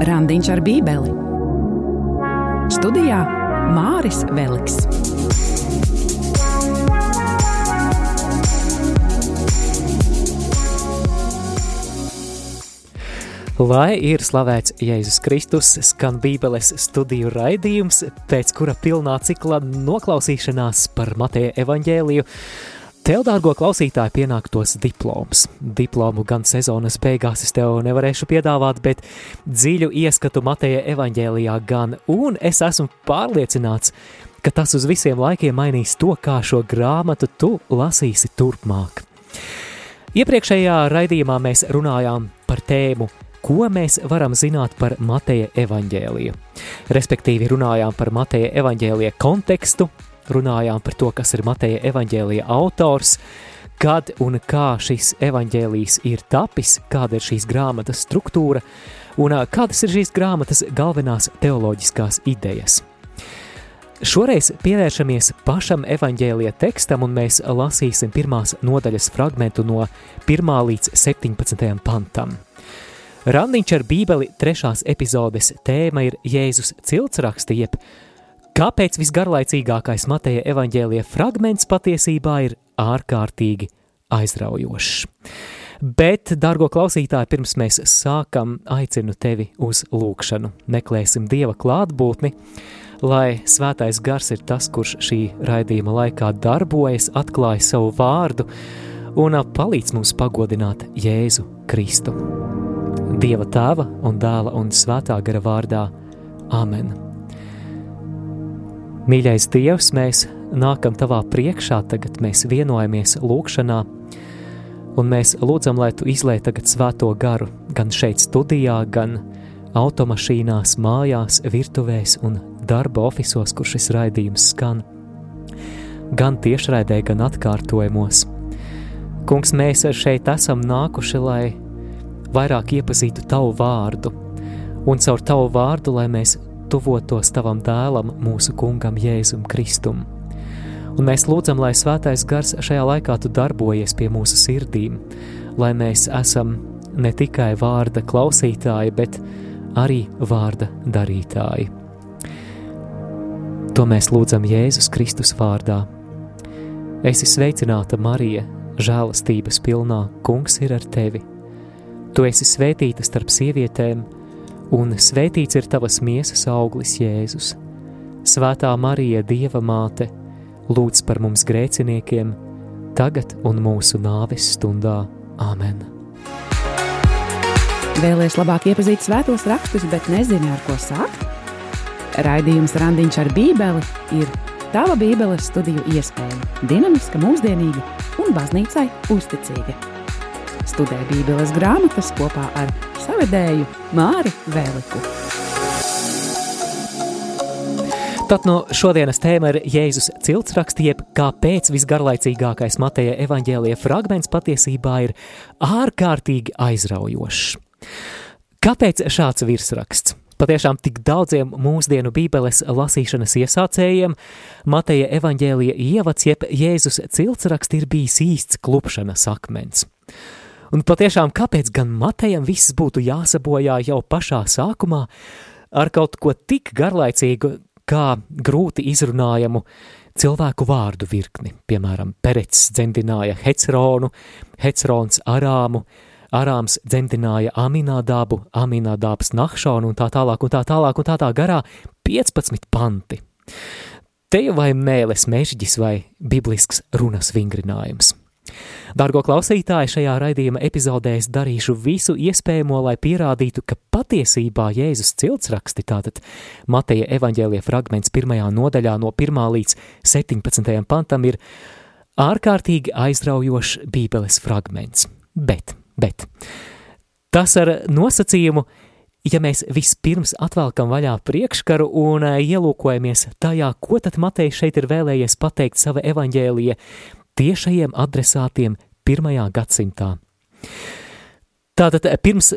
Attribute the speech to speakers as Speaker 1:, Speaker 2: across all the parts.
Speaker 1: Randiņš ar Bībeli. Studijā Māris Veliks.
Speaker 2: Lai ir slavēts Jēzus Kristus, skan Bībeles studiju raidījums, pēc kura pilnā cikla noklausīšanās par Mateja evaņģēliju Tev, dārgo klausītāji, pienāktos diploms. Diplomu gan sezonas beigās es tev nevarēšu piedāvāt, bet dziļu ieskatu Mateja evaņģēlijā gan, un es esmu pārliecināts, ka tas uz visiem laikiem mainīs to, kā šo grāmatu tu lasīsi turpmāk. Iepriekšējā raidījumā mēs runājām par tēmu ko mēs varam zināt par Mateja evaņģēliju. Respektīvi runājām par Mateja evaņģēlija kontekstu, runājām par to, kas ir Mateja evaņģēlija autors, kad un kā šis evaņģēlijs ir tapis, kāda ir šīs grāmatas struktūra un kādas ir šīs grāmatas galvenās teoloģiskās idejas. Šoreiz pievēršamies pašam evaņģēlija tekstam, un mēs lasīsim pirmās nodaļas fragmentu no 1 līdz 17 pantam. Randiņš ar bībeli trešās epizodes tēma ir Jēzus ciltsraksti, jeb Kāpēc visgarlaicīgākais Mateja evaņģēlija fragments patiesībā ir ārkārtīgi aizraujošs? Bet, dārgo klausītāji, pirms mēs sākam, aicinu tevi uz lūkšanu. Meklēsim Dieva klātbūtni, lai svētais gars ir tas, kurš šī raidījuma laikā darbojas, atklāja savu vārdu un palīdz mums pagodināt Jēzu Kristu. Dieva tēva un dēla un svētā gara vārdā – Āmen! Mīļais Dievs, mēs nākam Tavā priekšā, tagad mēs vienojamies lūkšanā, un mēs lūdzam, lai Tu izlai tagad svēto garu gan šeit studijā, gan automašīnās, mājās, virtuvēs un darba ofisos, kur šis raidījums skan, gan tiešraidē, gan atkārtojumos. Kungs, mēs šeit esam nākuši, lai vairāk iepazītu Tavu vārdu, un caur Tavu vārdu, lai mēs tuvotos tavam dēlam, mūsu kungam Jēzum Kristum. Un mēs lūdzam, lai svētais gars šajā laikā tu darbojies pie mūsu sirdīm, lai mēs esam ne tikai vārda klausītāji, bet arī vārda darītāji. To mēs lūdzam Jēzus Kristus vārdā. Esi sveicināta, Marija, žēlastības pilnā, kungs ir ar tevi. Tu esi svētīta starp sievietēm, un svētīts ir tavas miesas auglis Jēzus. Svētā Marija, Dieva māte, lūdz par mums grēciniekiem, tagad un mūsu nāves stundā. Āmen!
Speaker 1: Vēlēs labāk iepazīt svētos rakstus, bet nezini, ar ko sākt? Raidījums Randiņš ar Bībeli ir tava Bībeles studiju iespēja, dinamiska, mūsdienīga un baznīcai uzticīga. Studē Bībeles grāmatas kopā ar savedēju Māri Vēliku.
Speaker 2: Tad no šodienas tēma ir Jēzus ciltsraksts, jeb kāpēc visgarlaicīgākais Mateja evaņģēlija fragments patiesībā ir ārkārtīgi aizraujošs. Kāpēc šāds virsraksts? Patiešām tik daudziem mūsdienu bībeles lasīšanas iesācējiem Mateja evaņģēlija ievads jeb Jēzus ciltsraksts ir bijis īsts klupšanas akmens. Un patiešām, kāpēc gan Matejam viss būtu jāsabojā jau pašā sākumā ar kaut ko tik garlaicīgu, kā grūti izrunājamu cilvēku vārdu virkni. Piemēram, Perets dzemdināja Hecronu, Hecrons Arāmu, Arāms dzemdināja Aminādābu, Aminādābs Nahšonu un tā tālāk un tā tālāk un tā tā garā 15 panti. Te vai mēles mežģis vai biblisks runas vingrinājums. Dargo klausītāji, šajā raidījuma epizodē es darīšu visu iespējamo, lai pierādītu, ka patiesībā Jēzus ciltsraksti, tātad Mateja evaņģēlie fragments pirmajā nodaļā no 1. līdz 17. pantam ir ārkārtīgi aizraujošs bībeles fragments. Bet, bet, tas ar nosacījumu, ja mēs vispirms atvelkam vaļā priekškaru un ielūkojamies tajā, ko tad Matejs šeit ir vēlējies pateikt sava evaņģēlija tiešajiem adresātiem pirmajā gadsimtā. Tātad pirms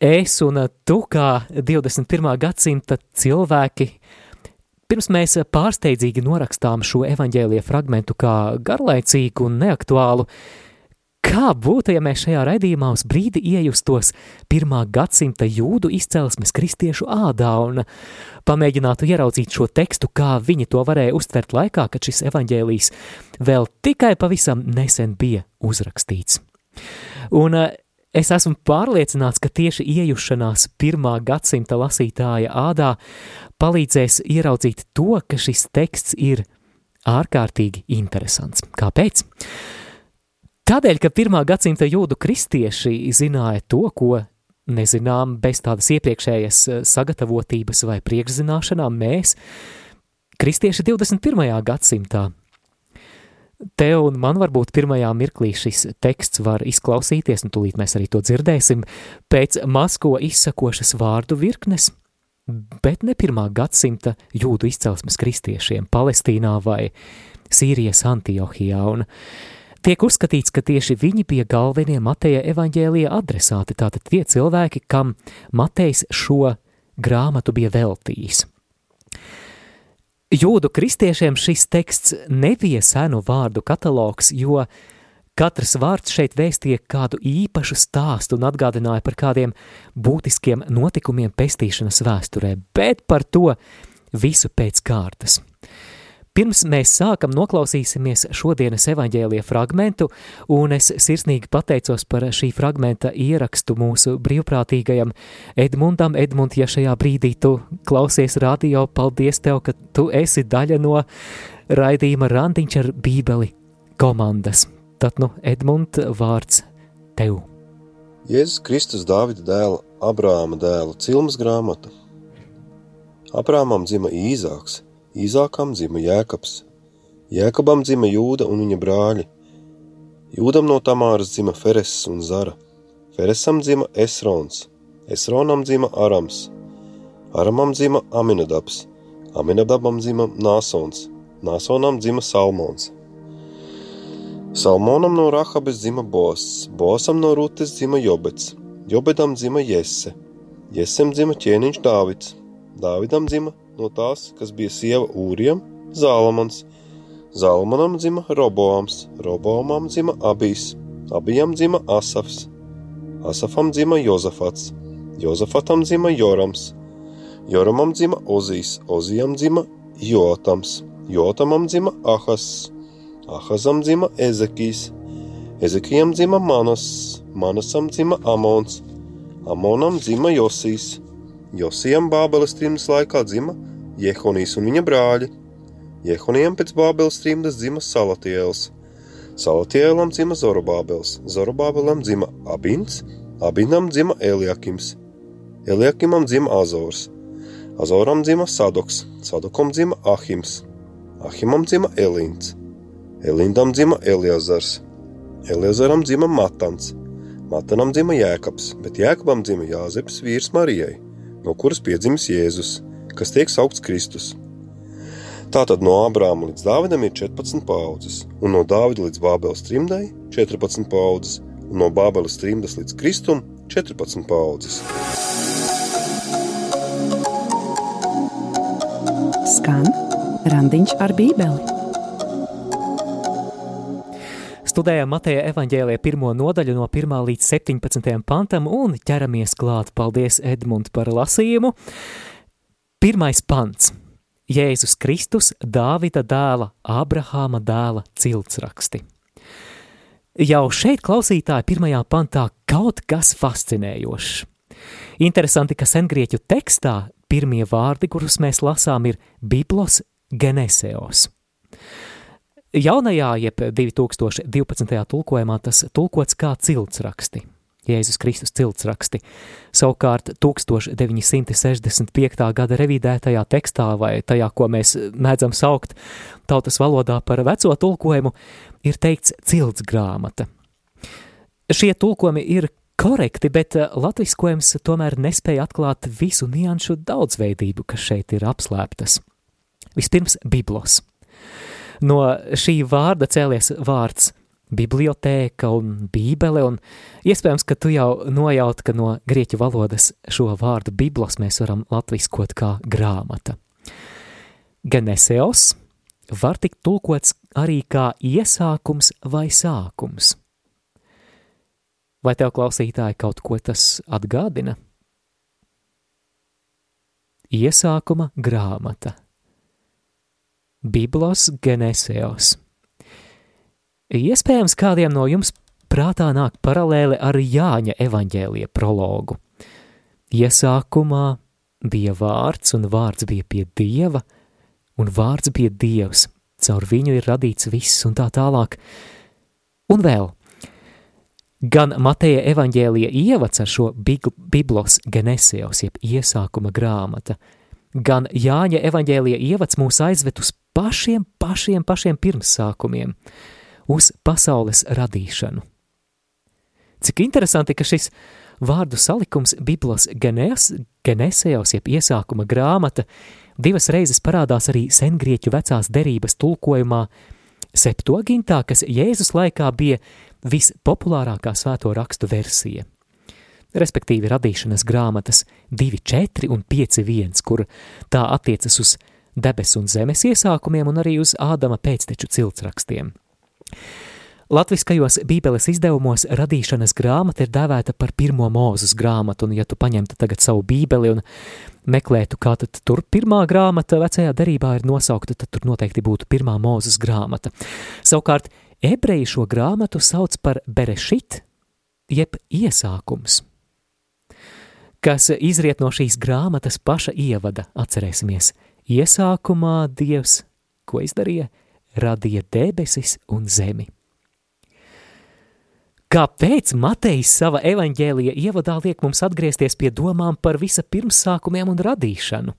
Speaker 2: es un tu kā 21. gadsimta cilvēki, pirms mēs pārsteidzīgi norakstām šo evaņģēlie fragmentu kā garlaicīgu un neaktuālu, Kā būtu, ja mēs šajā raidījumā uz brīdi iejustos pirmā gadsimta jūdu izcelsmes kristiešu ādā un pamēģinātu ieraudzīt šo tekstu, kā viņi to varēja uztvert laikā, kad šis evaņģēlijs vēl tikai pavisam nesen bija uzrakstīts. Un eh, es esmu pārliecināts, ka tieši iejušanās pirmā gadsimta lasītāja ādā palīdzēs ieraudzīt to, ka šis teksts ir ārkārtīgi interesants. Kāpēc? Tādēļ, ka pirmā gadsimta jūdu kristieši zināja to, ko nezinām bez tādas iepriekšējas eh, sagatavotības vai priekšzināšanām mēs, kristieši 21. gadsimtā. Tev un man varbūt pirmajā mirklī šis teksts var izklausīties, un tūlīt mēs arī to dzirdēsim, pēc masko izsakošas vārdu virknes, bet ne pirmā gadsimta jūdu izcelsmes kristiešiem Palestīnā vai Sīrijas Antiohijā, un Tiek uzskatīts, ka tieši viņi bija galvenie Mateja evaņģēlija adresāti, tātad tie cilvēki, kam Matejs šo grāmatu bija veltījis. Jūdu kristiešiem šis teksts nebija senu vārdu katalogs, jo katrs vārds šeit vēstīja kādu īpašu stāstu un atgādināja par kādiem būtiskiem notikumiem pestīšanas vēsturē, bet par to visu pēc kārtas. Pirms mēs sākam noklausīsimies šodienas evaņģēlija fragmentu, un es sirsnīgi pateicos par šī fragmenta ierakstu mūsu brīvprātīgajam Edmundam. Edmund, ja šajā brīdī tu klausies radio, paldies tev, ka tu esi daļa no raidījuma Randiņš ar bībeli komandas. Tad, nu, Edmund, vārds tev.
Speaker 3: Jēzus Kristus Dāvida dēla, Abrāma dēla, Cilmas grāmata. Abrāmam dzima Īzāks – Īzākam dzima Jēkabs, Jēkabam dzima Jūda un viņa brāļi. Jūdam no Tamāras dzima Fereses un Zara, Feresam dzima Esrons, Esronam dzima Arams, Aramam dzima Aminadabs, Aminadabam dzima Nāsons, Nāsonam dzima Salmons. Salmonam no Rahabes dzima Bos, Bosam no Rutes dzima Jobets, Jobedam dzima Jesse, Jesem dzima ķēniņš Dāvids, Dāvidam dzima no tās, kas bija sieva Ūrijam, Zālamans. Zālamanam dzima Roboams, Roboamam dzima Abijs, Abijam dzima Asafs, Asafam dzima Jozafats, Jozafatam dzima Jorams, Joramam dzima Ozijs, Ozijam dzima Jotams, Jotamam dzima Ahas, Ahazam dzima Ezekijs, Ezekijam dzima Manas, Manasam dzima Amons, Amonam dzima Josijs, Josijam Bābeles trimdas laikā dzima Jehonijas un viņa brāļi. Jehonijam pēc Bābeles trimdas dzima Salatiels. Salatielam dzima Zorobābels, Zorobābelam dzima Abins, Abinam dzima Eliakims. Eliakimam dzima Azors, Azoram dzima Sadoks, Sadokam dzima Ahims, Ahimam dzima Elīns, Elindam dzima Eliazars, Eliazaram dzima Matans, Matanam dzima Jēkabs, bet Jēkabam dzima Jāzeps vīrs Marijai no kuras piedzimis Jēzus, kas tiek saukts Kristus. Tātad no Ābrāma līdz Dāvidam ir 14 paudzes, un no Dāvida līdz Bābeles trimdai 14 paudzes, un no Bābeles trimdas līdz Kristum 14 paudzes.
Speaker 1: Skan randiņš ar bībeli.
Speaker 2: Studējam Mateja evaņģēlē pirmo nodaļu no 1 līdz 17 pantam un ķeramies klāt. Paldies, Edmund, par lasījumu. Pirmais pants. Jēzus Kristus, Dāvida dēla, Abrahāma dēla ciltsraksti. Jau šeit klausītāji pirmajā pantā kaut kas fascinējošs. Interesanti, ka sengrieķu tekstā pirmie vārdi, kurus mēs lasām, ir Biblos geneseos. Jaunajā, jeb 2012. tulkojumā tas tulkots kā ciltsraksti. Jēzus Kristus ciltsraksti. Savukārt 1965. gada revidētajā tekstā vai tajā, ko mēs mēdzam saukt tautas valodā par veco tulkojumu, ir teikts cilts grāmata. Šie tulkojumi ir korekti, bet latviskojums tomēr nespēja atklāt visu nianšu daudzveidību, kas šeit ir apslēptas. Vispirms biblos. No šī vārda cēlies vārds bibliotēka un bībele, un iespējams, ka tu jau nojaut, ka no grieķu valodas šo vārdu biblos mēs varam latviskot kā grāmata. Geneseos var tikt tulkots arī kā iesākums vai sākums. Vai tev klausītāji kaut ko tas atgādina? Iesākuma grāmata Biblos Geneseos Iespējams, kādiem no jums prātā nāk paralēli ar Jāņa evaņģēlija prologu. Iesākumā bija vārds, un vārds bija pie Dieva, un vārds bija Dievs. Caur viņu ir radīts viss, un tā tālāk. Un vēl, gan Mateja evaņģēlija ievads ar šo Biblos Genesijos, jeb iesākuma grāmata, gan Jāņa evaņģēlija ievads mūs aizved uz pašiem, pašiem, pašiem pirmsākumiem, uz pasaules radīšanu. Cik interesanti, ka šis vārdu salikums Biblos Genesijos, jeb iesākuma grāmata, divas reizes parādās arī sengrieķu vecās derības tulkojumā Septogintā, kas Jēzus laikā bija vispopulārākā svēto rakstu versija. Respektīvi radīšanas grāmatas 2.4 un 5.1, kur tā attiecas uz debesu un zemes iesākumiem un arī uz Ādama pēcteču ciltsrakstiem. Latviskajos bībeles izdevumos radīšanas grāmata ir dēvēta par pirmo mūzes grāmatu, un ja tu paņemtu tagad savu bībeli un meklētu, kā tad tur pirmā grāmata vecajā derībā ir nosaukta, tad tur noteikti būtu pirmā mūzes grāmata. Savukārt, ebreji šo grāmatu sauc par berešit, jeb iesākums, kas izriet no šīs grāmatas paša ievada, atcerēsimies, iesākumā Dievs, ko izdarīja, radīja debesis un zemi. Kāpēc Matejs savā evaņģēlija ievadā liek mums atgriezties pie domām par visa pirmsākumiem un radīšanu?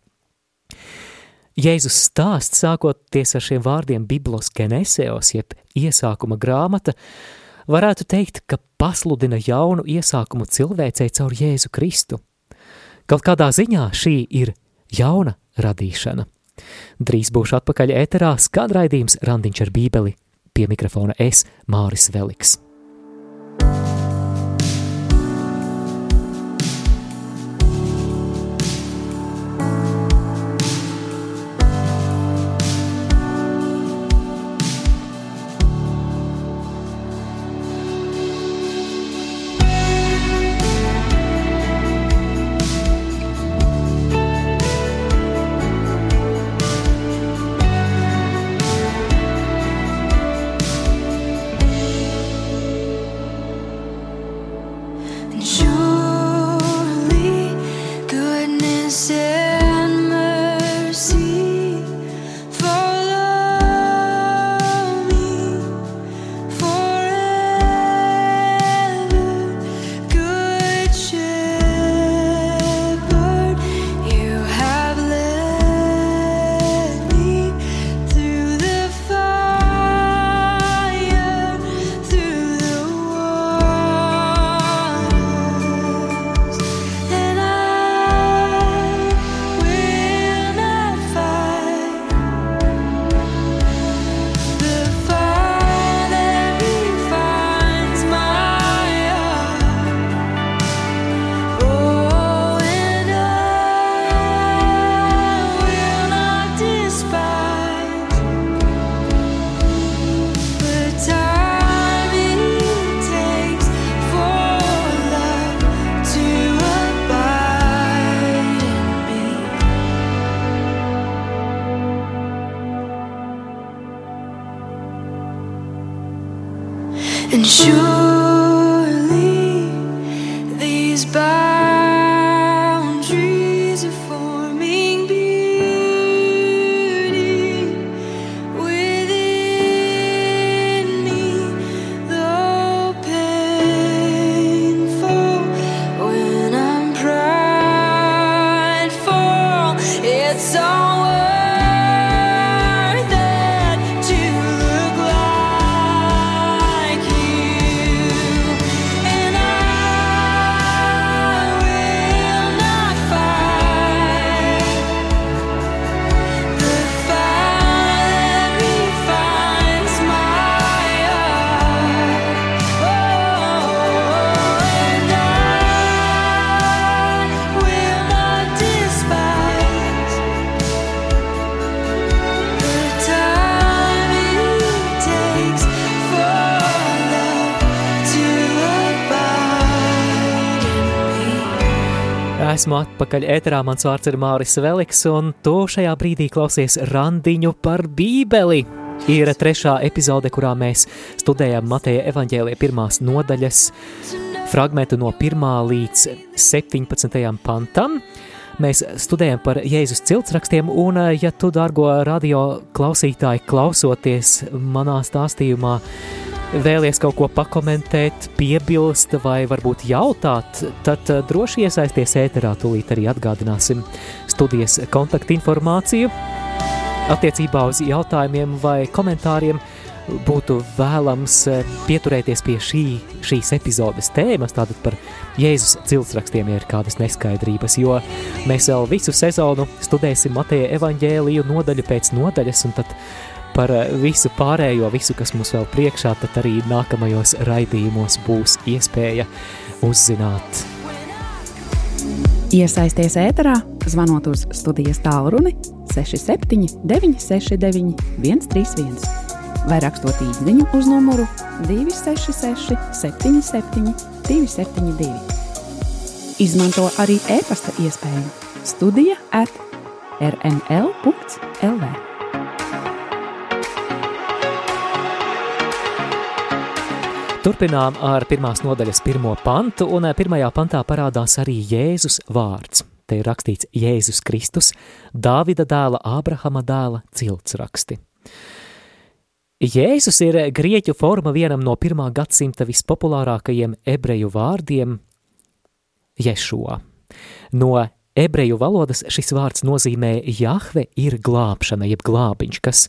Speaker 2: Jēzus stāsts sākoties ar šiem vārdiem Biblos geneseos, jeb iesākuma grāmata, varētu teikt, ka pasludina jaunu iesākumu cilvēcei caur Jēzu Kristu. Kaut kādā ziņā šī ir jauna radīšana. Drīz būšu atpakaļ ēterā, skadraidījums Randiņš ar bībeli, pie mikrofona es, Māris Veliks. Esmu atpakaļ ēterā, mans vārds ir Māris Veliks, un tu šajā brīdī klausies randiņu par bībeli. Ir trešā epizode, kurā mēs studējam Mateja evaņģēlija pirmās nodaļas fragmentu no 1. līdz 17. pantam. Mēs studējam par Jēzus ciltsrakstiem, un ja tu, dārgo radio klausītāji, klausoties manā stāstījumā, vēlies kaut ko pakomentēt, piebilst vai varbūt jautāt, tad eh, droši iesaisties ēterā, tūlīt arī atgādināsim studijas kontaktinformāciju. Attiecībā uz jautājumiem vai komentāriem būtu vēlams eh, pieturēties pie šī, šīs epizodes tēmas, tātad par Jēzus ciltsrakstiem, ja ir kādas neskaidrības, jo mēs vēl visu sezonu studēsim Mateja evaņģēliju nodaļu pēc nodaļas, un tad par eh, visu pārējo, visu, kas mums vēl priekšā, tad arī nākamajos raidījumos būs iespēja uzzināt.
Speaker 1: Iesaisties ēterā, zvanot uz studijas tālruni 67 969 131 vai rakstot īsiņu uz numuru 266 77 272. Izmanto arī e-pasta iespēju Studija at rml.lv.
Speaker 2: Turpinām ar pirmās nodaļas pirmo pantu, un eh, pirmajā pantā parādās arī Jēzus vārds. Te ir rakstīts Jēzus Kristus, Dāvida dēla, Ābrahama dēla ciltsraksti. Jēzus ir grieķu forma vienam no pirmā gadsimta vispopulārākajiem ebreju vārdiem – Ješua. No ebreju valodas šis vārds nozīmē Jahve ir glābšana, jeb glābiņš, kas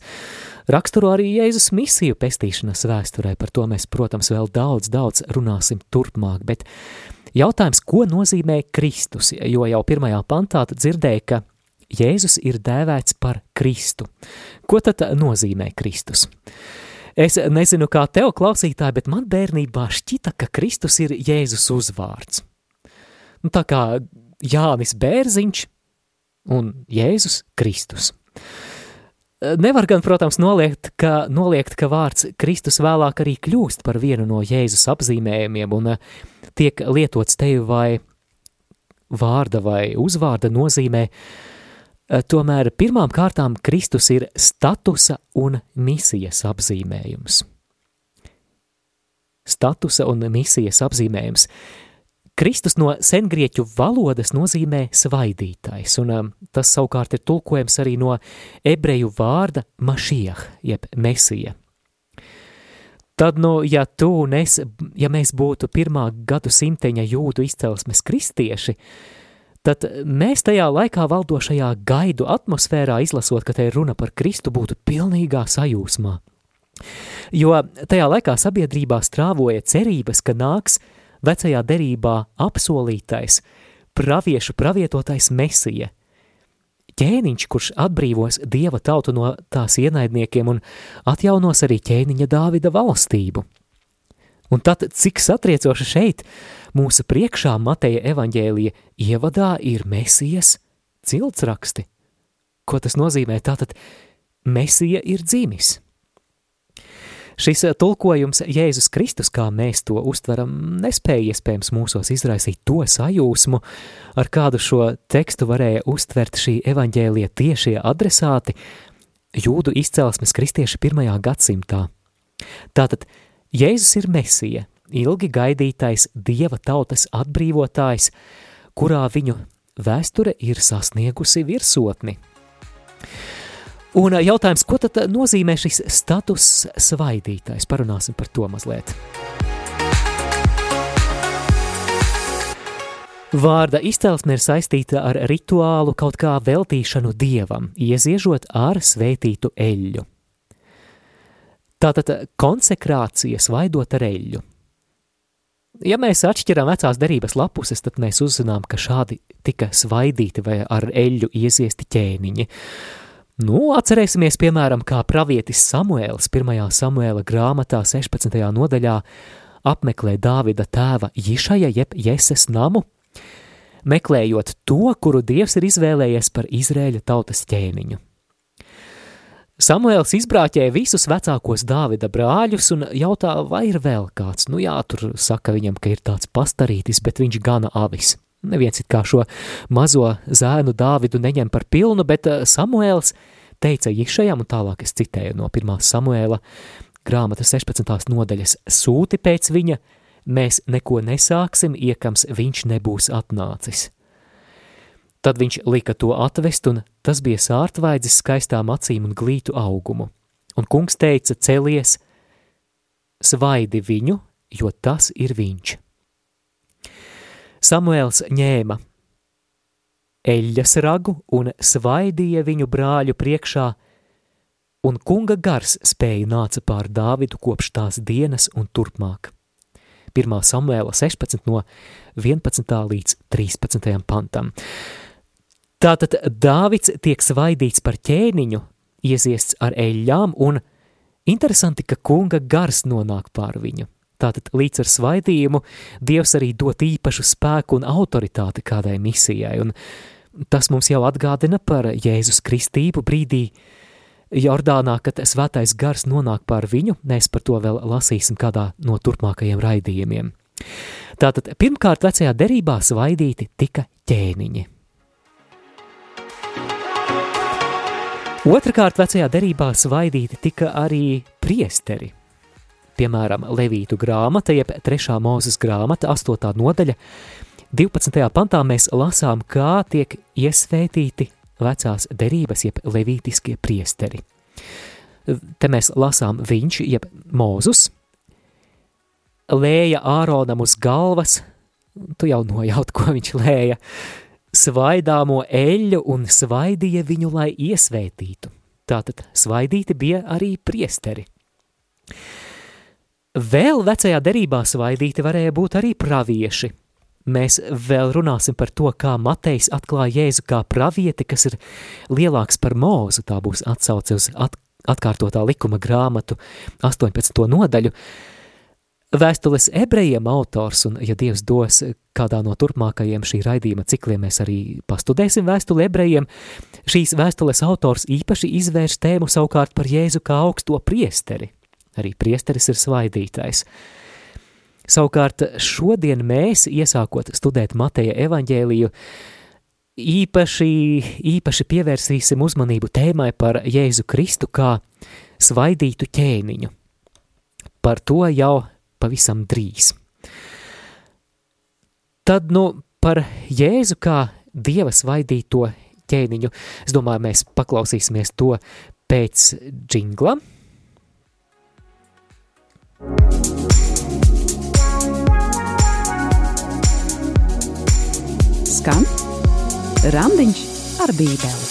Speaker 2: raksturo arī Jēzus misiju pestīšanas vēsturē. Par to mēs, protams, vēl daudz, daudz runāsim turpmāk, bet jautājums, ko nozīmē Kristus, jo jau pirmajā pantā dzirdēja, ka Jēzus ir dēvēts par Kristu. Ko tad nozīmē Kristus? Es nezinu, kā tev klausītāji, bet man bērnībā šķita, ka Kristus ir Jēzus uzvārds. Nu, tā kā Jānis Bērziņš un Jēzus Kristus. Nevar gan, protams, noliegt, ka, noliegt, ka vārds Kristus vēlāk arī kļūst par vienu no Jēzus apzīmējumiem un eh, tiek lietots tevi vai vārda vai uzvārda nozīmē, eh, tomēr pirmām kārtām Kristus ir statusa un misijas apzīmējums. Statusa un misijas apzīmējums. Kristus no sengrieķu valodas nozīmē svaidītājs, un um, tas savukārt ir tulkojams arī no ebreju vārda mašiach, jeb mesija. Tad, nu, ja tu nes, ja mēs būtu pirmā gadu simteņa jūdu izcelsmes kristieši, tad mēs tajā laikā valdošajā gaidu atmosfērā izlasot, ka te ir runa par Kristu, būtu pilnīgā sajūsmā. Jo tajā laikā sabiedrībā strāvoja cerības, ka nāks – vecajā derībā apsolītais, praviešu pravietotais mesija, ķēniņš, kurš atbrīvos dieva tautu no tās ienaidniekiem un atjaunos arī ķēniņa Dāvida valstību. Un tad, cik satriecoši šeit, mūsu priekšā Mateja evaņģēlija ievadā ir mesijas ciltsraksti. Ko tas nozīmē? Tātad mesija ir dzimis. Šis eh, tulkojums Jēzus Kristus, kā mēs to uztveram, nespēja iespējams mūsos izraisīt to sajūsmu, ar kādu šo tekstu varēja uztvert šī evaņģēlie tiešie adresāti jūdu izcelsmes kristieši pirmajā gadsimtā. Tātad Jēzus ir mesija, ilgi gaidītais dieva tautas atbrīvotājs, kurā viņu vēsture ir sasniegusi virsotni. Un jautājums, ko tad nozīmē šis status svaidītājs? Parunāsim par to mazliet. Vārda izcelsme ir saistīta ar rituālu kaut kā veltīšanu dievam, ieziežot ar svētītu eļļu. Tātad konsekrācija svaidot ar eļļu. Ja mēs atšķiram vecās derības lapuses, tad mēs uzzinām, ka šādi tika svaidīti vai ar eļļu ieziesti ķēniņi. Nu, atcerēsimies, piemēram, kā pravietis Samuēls 1. Samuēla grāmatā 16. nodaļā apmeklē Dāvida tēva Jišaja jeb Jeses namu, meklējot to, kuru Dievs ir izvēlējies par Izrēļa tautas ķēniņu. Samuēls izbrāķēja visus vecākos Dāvida brāļus un jautā, vai ir vēl kāds. Nu jā, tur saka viņam, ka ir tāds pastarītis, bet viņš gana avis. Neviens it kā šo mazo zēnu Dāvidu neņem par pilnu, bet eh, Samuēls teica Jišajam, un tālāk es citēju no 1. Samuēla grāmatas 16. nodaļas, sūti pēc viņa, mēs neko nesāksim, iekams viņš nebūs atnācis. Tad viņš lika to atvest, un tas bija sārtvaidzis skaistām acīm un glītu augumu. Un kungs teica, celies, svaidi viņu, jo tas ir viņš. Samuēls ņēma eļļas ragu un svaidīja viņu brāļu priekšā, un kunga gars spēja nāca pār Dāvidu kopš tās dienas un turpmāk. 1. Samuēla 16 no 11. līdz 13. pantam. Tātad Dāvids tiek svaidīts par ķēniņu, ieziests ar eļļām, un interesanti, ka kunga gars nonāk pār viņu. Tātad līdz ar svaidījumu Dievs arī dot īpašu spēku un autoritāti kādai misijai, un tas mums jau atgādina par Jēzus kristību brīdī Jordānā, kad svētais gars nonāk pār viņu, mēs par to vēl lasīsim kādā no turpmākajiem raidījumiem. Tātad pirmkārt vecajā derībā svaidīti tika ķēniņi. Otrakārt vecajā derībā svaidīti tika arī priesteri – piemēram, Levītu grāmata, jeb 3. mūzes grāmata, 8. nodaļa. 12. pantā mēs lasām, kā tiek iesvētīti vecās derības, jeb levītiskie priesteri. Te mēs lasām viņš, jeb mūzus, lēja Āronam uz galvas, tu jau nojaut, ko viņš lēja, svaidāmo eļļu un svaidīja viņu, lai iesvētītu. Tātad svaidīti bija arī priesteri. Vēl vecajā derībā svaidīti varēja būt arī pravieši. Mēs vēl runāsim par to, kā Matejs atklāja Jēzu kā pravieti, kas ir lielāks par mūzu. Tā būs atsauce uz at, atkārtotā likuma grāmatu 18. nodaļu. Vēstules ebrejiem autors, un ja Dievs dos kādā no turpmākajiem šī raidījuma cikliem, mēs arī pastudēsim vēstuli ebrejiem, šīs vēstules autors īpaši izvērš tēmu savukārt par Jēzu kā augsto priesteri – Arī priesteris ir svaidītais. Savukārt šodien mēs, iesākot studēt Mateja evaņģēliju, īpaši, īpaši pievērsīsim uzmanību tēmai par Jēzu Kristu kā svaidītu ķēniņu. Par to jau pavisam drīz. Tad, nu, par Jēzu kā Dieva svaidīto ķēniņu, es domāju, mēs paklausīsimies to pēc džingla,
Speaker 1: Skan Randiņš ar Bībeli.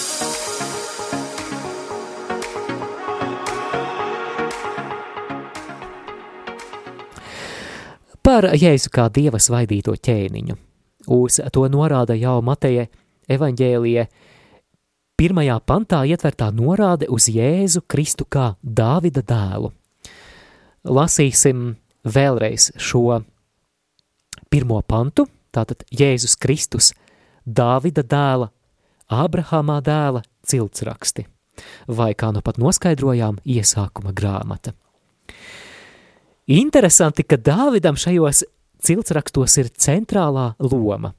Speaker 2: Par Jēzu kā dieva svaidīto ķēniņu. Uz to norāda jau Mateja evaņģēlija pirmajā pantā ietvertā norāde uz Jēzu Kristu kā Dāvida dēlu – lasīsim vēlreiz šo pirmo pantu, tātad Jēzus Kristus, Dāvida dēla, Ābrahāmā dēla ciltsraksti, vai kā nu pat noskaidrojām, iesākuma grāmata. Interesanti, ka Dāvidam šajos ciltsrakstos ir centrālā loma.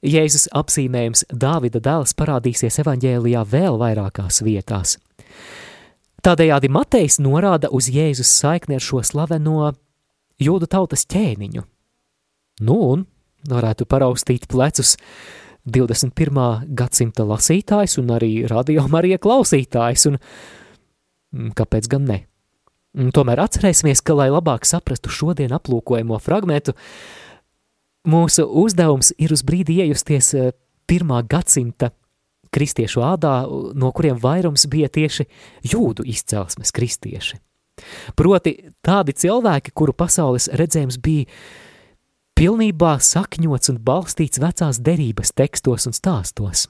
Speaker 2: Jēzus apzīmējums Dāvida dēls parādīsies evaņģēlijā vēl vairākās vietās – Tādējādi Matejs norāda uz Jēzus saikni ar šo slaveno jūdu tautas ķēniņu. Nu, un varētu paraustīt plecus 21. gadsimta lasītājs un arī radio Marija klausītājs, un mm, kāpēc gan ne? Un tomēr atcerēsimies, ka, lai labāk saprastu šodien aplūkojamo fragmentu, mūsu uzdevums ir uz brīdi iejusties eh, pirmā gadsimta kristiešu ādā, no kuriem vairums bija tieši jūdu izcelsmes kristieši. Proti tādi cilvēki, kuru pasaules redzējums bija pilnībā sakņots un balstīts vecās derības tekstos un stāstos.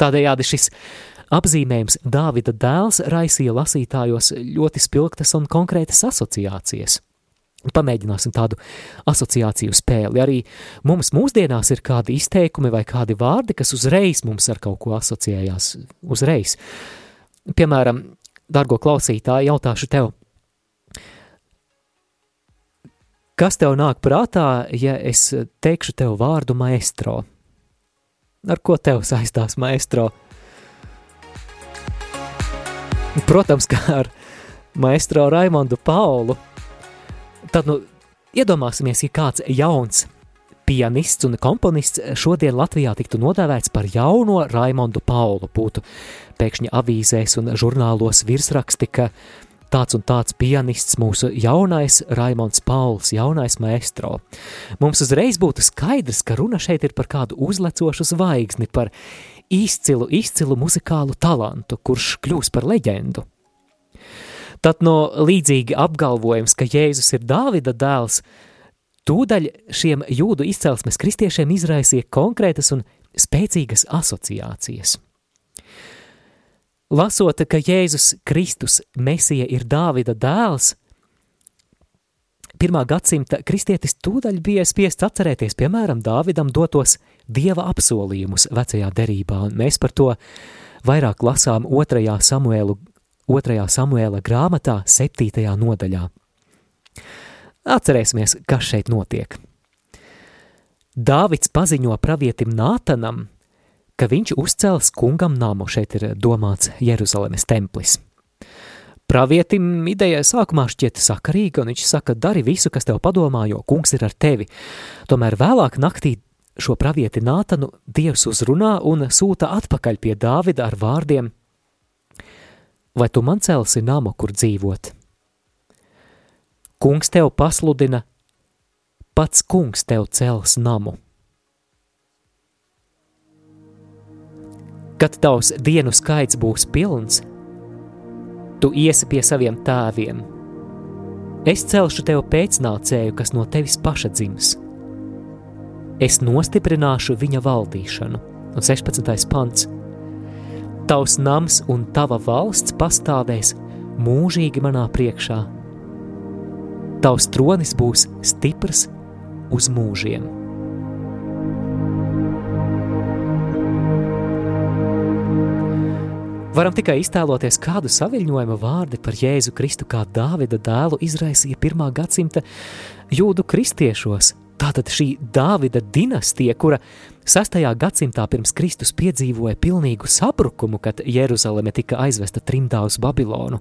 Speaker 2: Tādējādi šis apzīmējums Dāvida dēls raisīja lasītājos ļoti spilgtas un konkrētas asociācijas – Pamēģināsim tādu asociāciju spēli. Arī mums mūsdienās ir kādi izteikumi vai kādi vārdi, kas uzreiz mums ar kaut ko asociējās. Uzreiz. Piemēram, dargo klausītāji, jautāšu tev, Kas tev nāk prātā, ja es teikšu tev vārdu maestro? Ar ko tev saistās maestro? Protams, kā ar maestro Raimondu Paulu. Tad, nu, iedomāsimies, ja kāds jauns pianists un komponists šodien Latvijā tiktu nodēvēts par jauno Raimondu Paulu. Būtu pēkšņi avīzēs un žurnālos virsraksti, ka tāds un tāds pianists, mūsu jaunais Raimonds Pauls, jaunais maestro. Mums uzreiz būtu skaidrs, ka runa šeit ir par kādu uzlecošu zvaigzni, par izcilu, izcilu muzikālu talantu, kurš kļūs par leģendu. Tad no līdzīgi apgalvojums, ka Jēzus ir Dāvida dēls, tūdaļ šiem jūdu izcelsmes kristiešiem izraisīja konkrētas un spēcīgas asociācijas. Lasot, ka Jēzus Kristus Mesija ir Dāvida dēls, pirmā gadsimta kristietis tūdaļ bija spiests atcerēties, piemēram, Dāvidam dotos dieva apsolījumus vecajā derībā, un mēs par to vairāk lasām otrajā Samuēlu, otrajā Samuēla grāmatā, septītajā nodaļā. Atcerēsimies, kas šeit notiek. Dāvids paziņo pravietim Nātanam, ka viņš uzcels kungam namu, šeit ir domāts Jeruzalemes templis. Pravietim ideja sākumā šķiet sakarīga, un viņš saka, dari visu, kas tev padomā, jo kungs ir ar tevi. Tomēr vēlāk naktī šo pravieti Nātanu Dievs uzrunā un sūta atpakaļ pie Dāvida ar vārdiem: Vai tu man celsi namu, kur dzīvot? Kungs tev pasludina, pats kungs tev cels namu. Kad tavs dienu skaits būs pilns, tu iesi pie saviem tēviem. Es celšu tev pēcnācēju, kas no tevis paša dzims. Es nostiprināšu viņa valdīšanu. Un 16. pants. Tavs nams un tava valsts pastāvēs mūžīgi manā priekšā. Tavs tronis būs stiprs uz mūžiem. Varam tikai iztēloties, kādu saviņojuma vārdi par Jēzu Kristu kā Dāvida dēlu izraisīja pirmā gadsimta jūdu kristiešos. Tātad šī Dāvida dinastija, kura 6. gadsimtā pirms Kristus piedzīvoja pilnīgu sabrukumu, kad Jeruzaleme tika aizvesta trimdā uz Babilonu,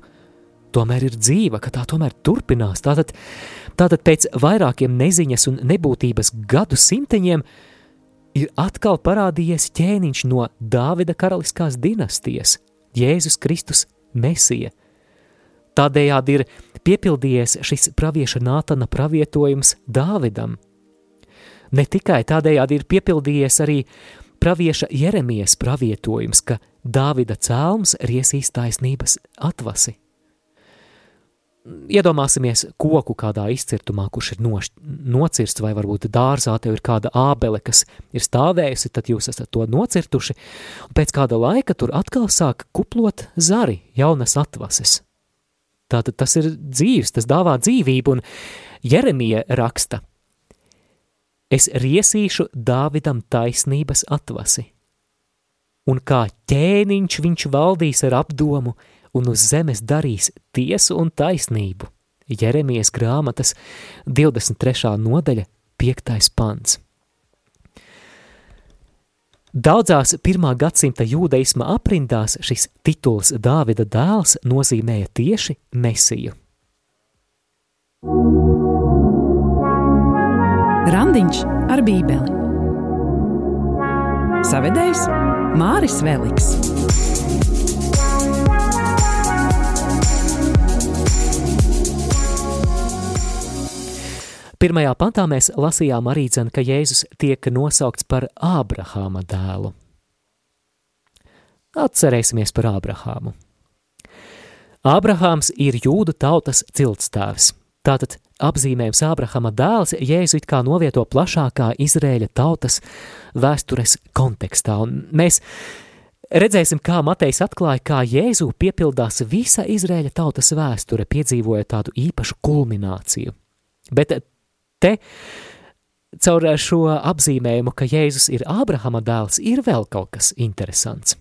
Speaker 2: tomēr ir dzīva, ka tā tomēr turpinās. Tātad, tātad pēc vairākiem neziņas un nebūtības gadu simteņiem ir atkal parādījies ķēniņš no Dāvida karaliskās dinastijas – Jēzus Kristus Mesija. Tādējādi ir piepildījies šis pravieša Nātana pravietojums Dāvidam. Ne tikai tādējādi ir piepildījies arī pravieša Jeremijas pravietojums, ka Dāvida cēlums riesīs taisnības atvasi. Iedomāsimies koku kādā izcirtumā, kurš ir nošķ, nocirsts, vai varbūt dārzā tev ir kāda ābele, kas ir stāvējusi, tad jūs esat to nocirtuši, un pēc kāda laika tur atkal sāk kuplot zari, jaunas atvases. Tātad tas ir dzīves, tas dāvā dzīvību, un Jeremija raksta, es riesīšu Dāvidam taisnības atvasi, un kā ķēniņš viņš valdīs ar apdomu, un uz zemes darīs tiesu un taisnību. Jeremijas grāmatas 23. nodaļa, 5. pants. Daudzās pirmā gadsimta jūdaisma aprindās šis tituls Dāvida dēls nozīmēja tieši Mesiju.
Speaker 1: Randiņš ar bībeli. Savedējs Māris Veliks.
Speaker 2: Pirmajā pantā mēs lasījām arī dzen, ka Jēzus tiek nosaukts par Ābrahāma dēlu. Atcerēsimies par Ābrahāmu. Ābrahāms ir jūdu tautas ciltstāvs. Tātad apzīmējums Ābrahama dēls Jēzu it kā novieto plašākā Izrēļa tautas vēstures kontekstā. Un mēs redzēsim, kā Matejs atklāja, kā Jēzu piepildās visa Izrēļa tautas vēsture, piedzīvojot tādu īpašu kulmināciju. Bet te caur šo apzīmējumu, ka Jēzus ir Ābrahama dēls, ir vēl kaut kas interesants.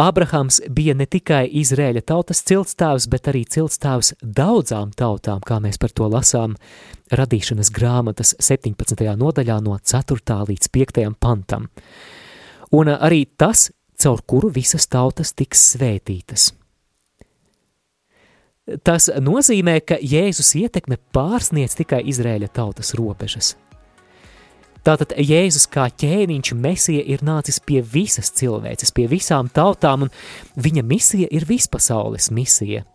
Speaker 2: Abrahams bija ne tikai Izrēļa tautas ciltstāvs, bet arī ciltstāvs daudzām tautām, kā mēs par to lasām radīšanas grāmatas 17. nodaļā no 4. līdz 5. pantam. Un arī tas, caur kuru visas tautas tiks svētītas. Tas nozīmē, ka Jēzus ietekme pārsniedz tikai Izrēļa tautas robežas – Tātad Jēzus kā ķēniņš mesija ir nācis pie visas cilvēces, pie visām tautām, un viņa misija ir vispasaules misija.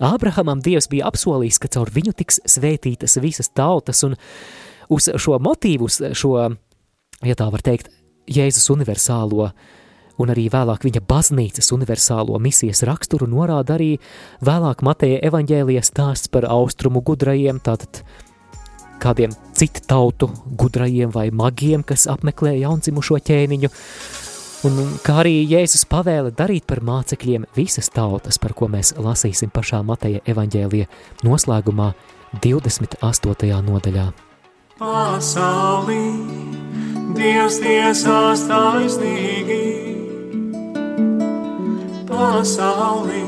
Speaker 2: Ābrahamam Dievs bija apsolījis, ka caur viņu tiks svētītas visas tautas, un uz šo motīvu, šo, ja tā var teikt, Jēzus universālo un arī vēlāk viņa baznīcas universālo misijas raksturu norāda arī vēlāk Mateja evaņģēlijas stāsts par austrumu gudrajiem, tātad kādiem citu tautu gudrajiem vai magiem, kas apmeklē jaundzimušo ķēniņu, un kā arī Jēzus pavēle darīt par mācekļiem visas tautas, par ko mēs lasīsim pašā Mateja evaņģēlija noslēgumā 28. nodaļā.
Speaker 4: Pasaulī Dievs tiesās taisnīgi, pasaulī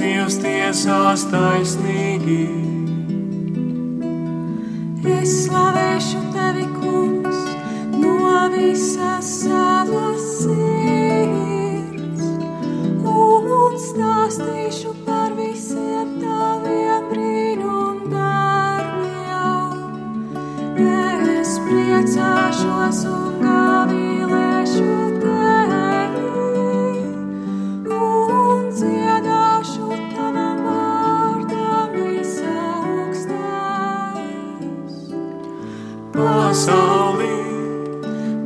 Speaker 4: Dievs tiesās taisnīgi.
Speaker 5: Es slavēšu tevi, kungs, no visas savas sirds, un stāstīšu par visiem taviem brīnum darbiem. Es priecāšos un gavilēšu tevi,
Speaker 4: Pasaulī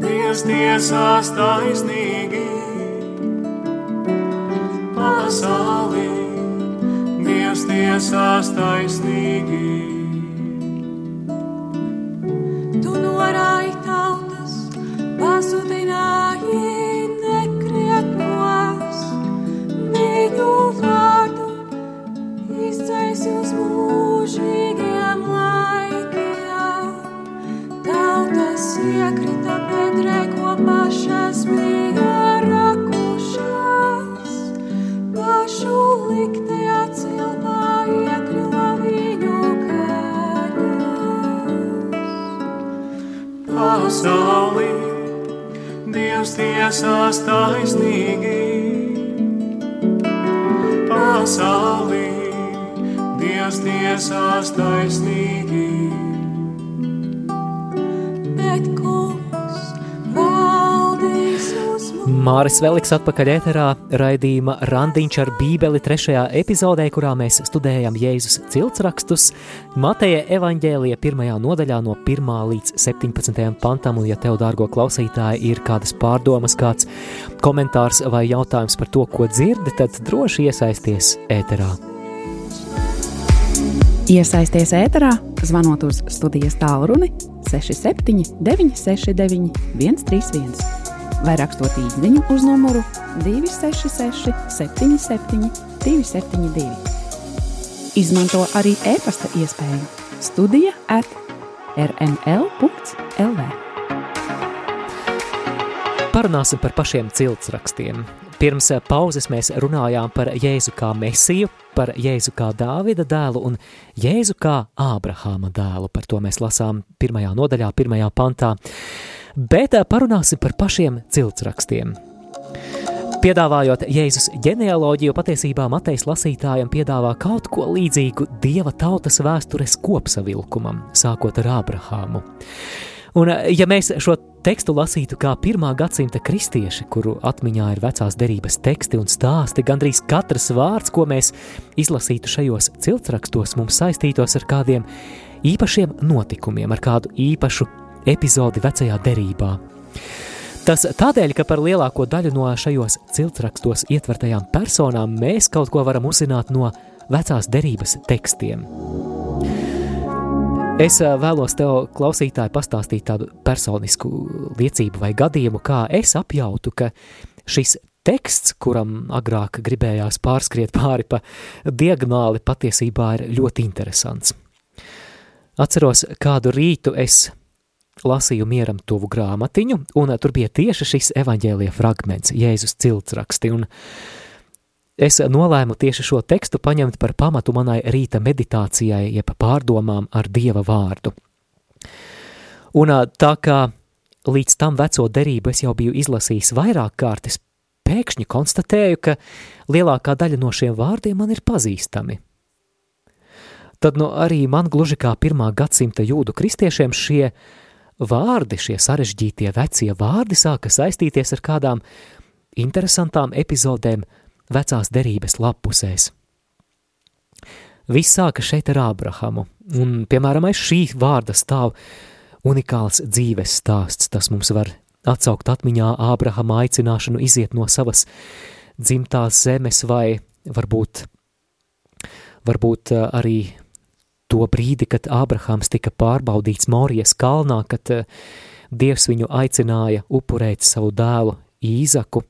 Speaker 4: Dievs tiesās taisnīgi. Pasaulī Dievs tiesās taisnīgi. Tiesās taisnīgi. Pasaulī Dievs tiesās taisnīgi.
Speaker 2: Māris Veliks atpakaļ ēterā raidījuma Randiņš ar bībeli trešajā epizodē, kurā mēs studējam Jēzus ciltsrakstus Mateja evaņģēlija pirmajā nodaļā no 1. līdz 17. pantam, un ja tev, dārgo klausītāji, ir kādas pārdomas, kāds komentārs vai jautājums par to, ko dzirdi, tad droši iesaisties ēterā.
Speaker 1: Iesaisties ēterā, zvanot uz studijas tālruni 67 969 131 vai rakstot īsiņu uz numuru 266 77 272. Izmanto arī e-pasta iespēju Studija at rml.lv.
Speaker 2: Parunāsim par pašiem ciltsrakstiem. Pirms pauzes mēs runājām par Jēzu kā mesiju, par Jēzu kā Dāvida dēlu un Jēzu kā Ābrahāma dēlu. Par to mēs lasām pirmajā nodaļā, pirmajā pantā. Bet parunāsim par pašiem ciltsrakstiem. Piedāvājot Jēzus ģenealoģiju, patiesībā Matejs lasītājiem piedāvā kaut ko līdzīgu dieva tautas vēstures kopsavilkumam, sākot ar Ābrahāmu. Un, ja mēs šo tekstu lasītu kā pirmā gadsimta kristieši, kuru atmiņā ir vecās derības teksti un stāsti, gandrīz katrs vārds, ko mēs izlasītu šajos ciltsrakstos, mums saistītos ar kādiem īpašiem notikumiem, ar kādu īpašu epizodi vecajā derībā. Tas tādēļ, ka par lielāko daļu no šajos ciltsrakstos ietvertajām personām mēs kaut ko varam uzzināt no vecās derības tekstiem. Es vēlos tev, klausītāji, pastāstīt tādu personisku liecību vai gadījumu, kā es apjautu, ka šis teksts, kuram agrāk gribējās pārskriet pāri pa diagonāli, patiesībā ir ļoti interesants. Atceros, kādu rītu es lasīju mieram tuvu grāmatiņu, un tur bija tieši šis evaņģēlija fragments, Jēzus ciltsraksti, un es nolēmu tieši šo tekstu paņemt par pamatu manai rīta meditācijai, jeb pārdomām ar Dieva vārdu. Un tā kā līdz tam veco derību es jau biju izlasījis vairāk kārtas, pēkšņi konstatēju, ka lielākā daļa no šiem vārdiem man ir pazīstami. Tad nu arī man gluži kā pirmā gadsimta jūdu kristiešiem šie vārdi, šie sarežģītie vecie vārdi sāka saistīties ar kādām interesantām epizodēm vecās derības lapusēs. Viss sāka šeit ar Ābrahamu, un, piemēram, aiz šī vārda stāv unikāls dzīves stāsts. Tas mums var atsaukt atmiņā Ābrahama aicināšanu iziet no savas dzimtās zemes, vai varbūt, varbūt uh, arī to brīdi, kad Ābrahams tika pārbaudīts Morijas kalnā, kad uh, Dievs viņu aicināja upurēt savu dēlu Īzaku.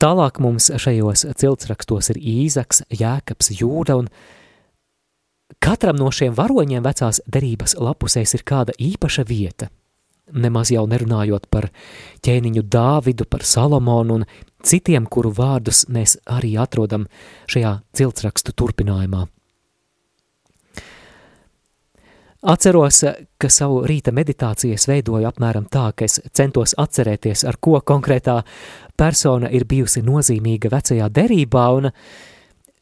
Speaker 2: Tālāk mums šajos ciltsrakstos ir Īzaks, Jēkabs, Jūda, un katram no šiem varoņiem vecās derības lapusēs ir kāda īpaša vieta. Nemaz jau nerunājot par ķēniņu Dāvidu, par Salomonu un citiem, kuru vārdus mēs arī atrodam šajā ciltsrakstu turpinājumā. Atceros, ka savu rīta meditāciju es veidoju apmēram tā, ka es centos atcerēties, ar ko konkrētā persona ir bijusi nozīmīga vecajā derībā, un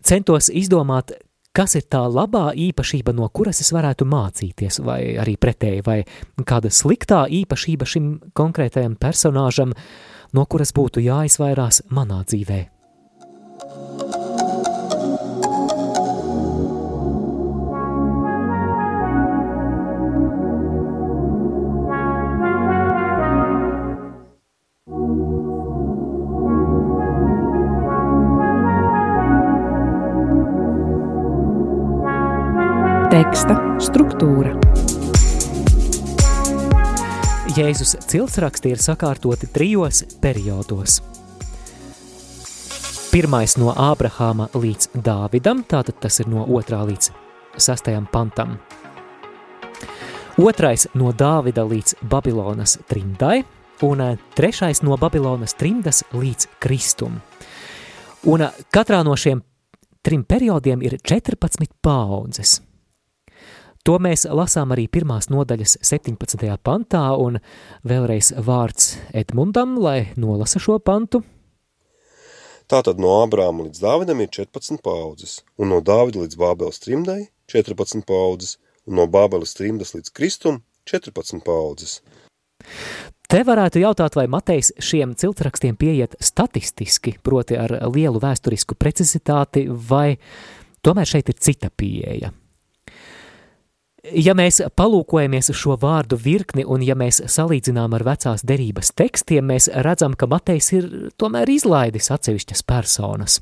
Speaker 2: centos izdomāt, kas ir tā labā īpašība, no kuras es varētu mācīties, vai arī pretēji, vai kāda sliktā īpašība šim konkrētajam personāžam, no kuras būtu jāizvairās manā dzīvē.
Speaker 1: Teksta struktūra.
Speaker 2: Jēzus ciltsraksti ir sakārtoti trijos periodos. Pirmais no Ābrahāma līdz Dāvidam, tātad tas ir no 2. līdz 6. pantam. Otrais no Dāvida līdz Babilonas trimdai, un eh, trešais no Babilonas trimdas līdz Kristum. Un eh, katrā no šiem trim periodiem ir 14 paudzes. To mēs lasām arī pirmās nodaļas 17. pantā, un vēlreiz vārds Edmundam, lai nolasa šo pantu.
Speaker 3: Tātad no Ābrāma līdz Dāvidam ir 14 paudzes, un no Dāvida līdz Bābeles trimdai 14 paudzes, un no Bābeles trimdas līdz Kristum 14 paudzes.
Speaker 2: Te varētu jautāt, vai Matejs šiem ciltrakstiem pieiet statistiski, proti ar lielu vēsturisku precizitāti, vai tomēr šeit ir cita pieeja. Ja mēs palūkojamies uz šo vārdu virkni un ja mēs salīdzinām ar vecās derības tekstiem, mēs redzam, ka Matejs ir tomēr izlaidis atsevišķas personas.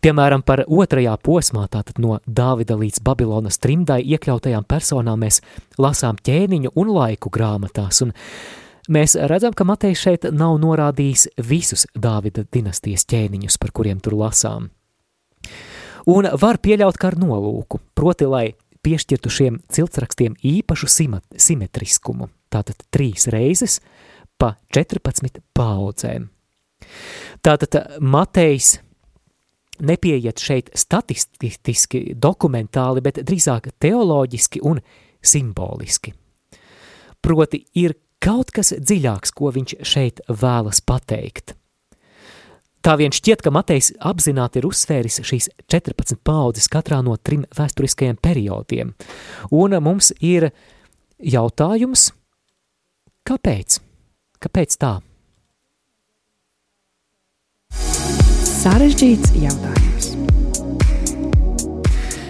Speaker 2: Piemēram, par otrajā posmā, tātad no Dāvida līdz Babilonas trimdai iekļautajām personām mēs lasām ķēniņu un laiku grāmatās, un mēs redzam, ka Matejs šeit nav norādījis visus Dāvida dinastijas ķēniņus, par kuriem tur lasām. Un var pieļaut kā ar nolūku, proti, lai piešķirtu šiem ciltsrakstiem īpašu simetriskumu, tātad trīs reizes pa 14 paudzēm. Tātad Matejs nepieiet šeit statistiski, dokumentāli, bet drīzāk teoloģiski un simboliski. Proti ir kaut kas dziļāks, ko viņš šeit vēlas pateikt. Tā vien šķiet, ka Matejs apzināti ir uzsvēris šīs 14 paudzes katrā no trim vēsturiskajiem periodiem. Un mums ir jautājums, kāpēc? Kāpēc tā?
Speaker 1: Sarežģīts jautājums.